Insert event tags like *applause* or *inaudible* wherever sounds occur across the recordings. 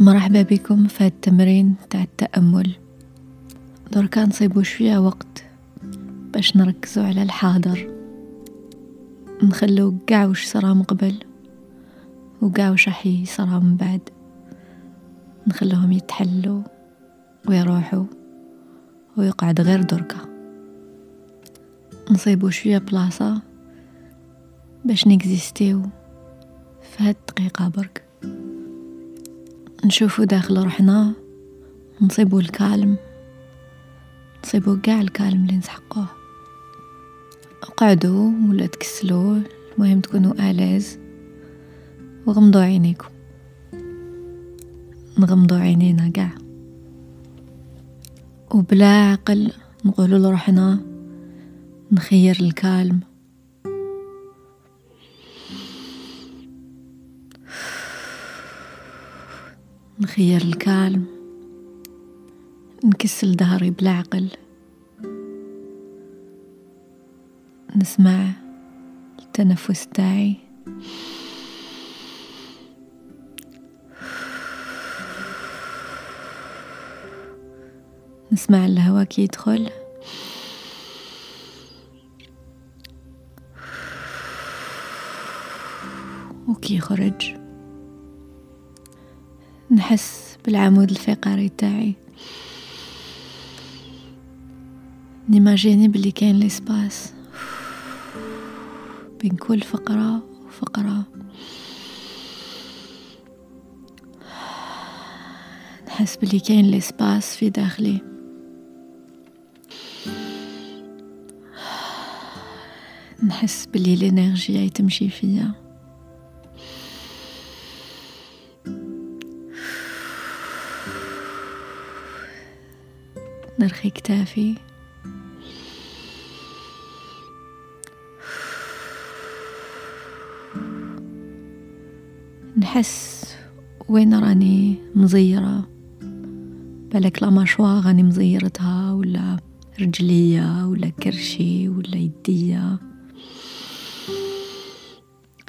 مرحبا بكم في التمرين تاع التأمل. دركا نصيبو شوية وقت باش نركزو على الحاضر. نخلو قاع وش صرا من قبل وقاع وش راح يصرا من بعد. نخلوهم يتحلوا ويروحوا ويقعد غير دركا نصيبو شوية بلاصة باش نكزيستيو في هاد الدقيقة برك. نشوفو داخل روحنا نصيبو الكالم نصيبو قاع الكالم اللي نسحقوه. اقعدوا ولا تكسلوا المهم تكونوا آلاز. وغمضوا عينيكم. نغمضوا عينينا قاع وبلا عقل نقولوا لروحنا نخير الكالم. نخير الكالم نكسل ظهري بلا عقل. نسمع التنفس تاعي. نسمع الهواء كي يدخل. وكي يخرج. نحس بالعمود الفقري تاعي. ن imagine بلي كاين l'espace. بين كل فقرة وفقرة. نحس بلي كاين l'espace في داخلي. نحس بلي l'énergie تمشي فيا. نرخي كتافي. نحس وين راني مزيرة. بالك لا راني مزيرتها ولا رجلية ولا كرشي ولا يدية.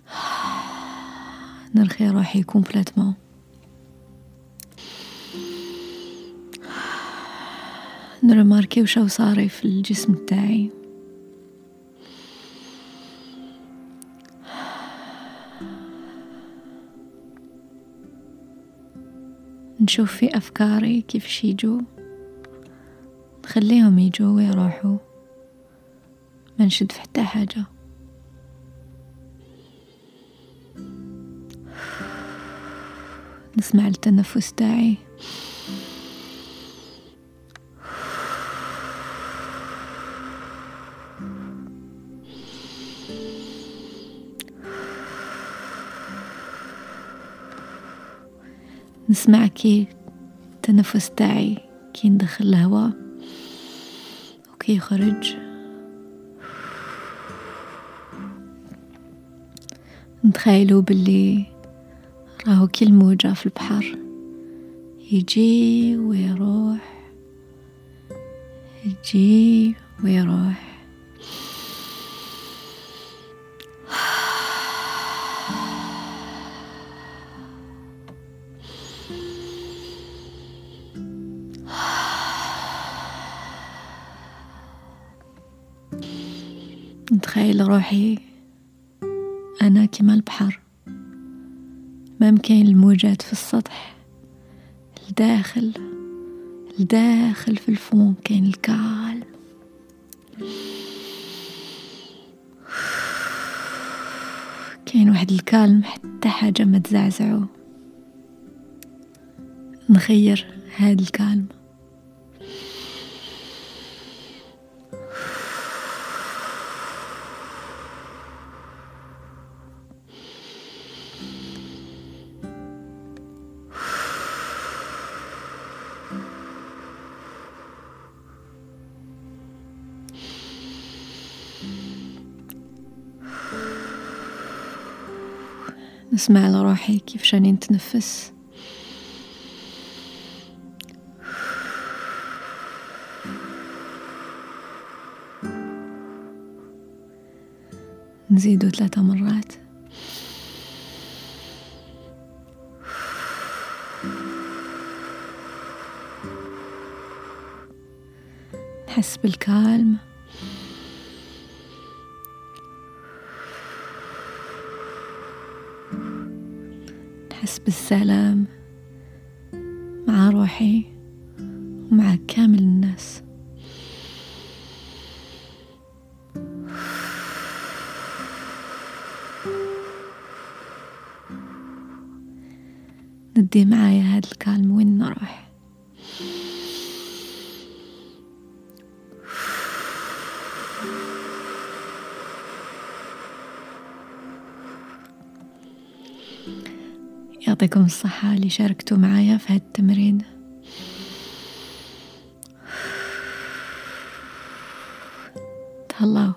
*sighs* نرخي روحي كومبليتمون. نرماركي وشو صاري في الجسم تاعي نشوف في أفكاري كيف يجوا نخليهم يجوا ويروحوا. ما نشد في حتى حاجة. نسمع التنفس تاعي. نسمع كي التنفس تاعي كي ندخل الهواء. وكي يخرج نتخيلوا باللي راهو كل موجة في البحر. يجي ويروح يجي ويروح. نتخيل روحي أنا كما البحر. ما كاين الموجات في السطح. الداخل الداخل في الفون كاين الكال كاين واحد الكالم حتى حاجة ما تزعزعو. نخير هاد الكالم. نسمع لروحي كيف راني نتنفس نزيدو ثلاثة مرات. نحس بالكالم. نحس بالسلام مع روحي ومع كامل الناس. ندي معايا هاد الكالم وين نروح يعطيكم الصحة اللي شاركتوا معايا في هالتمرين *sighs* تهلاو.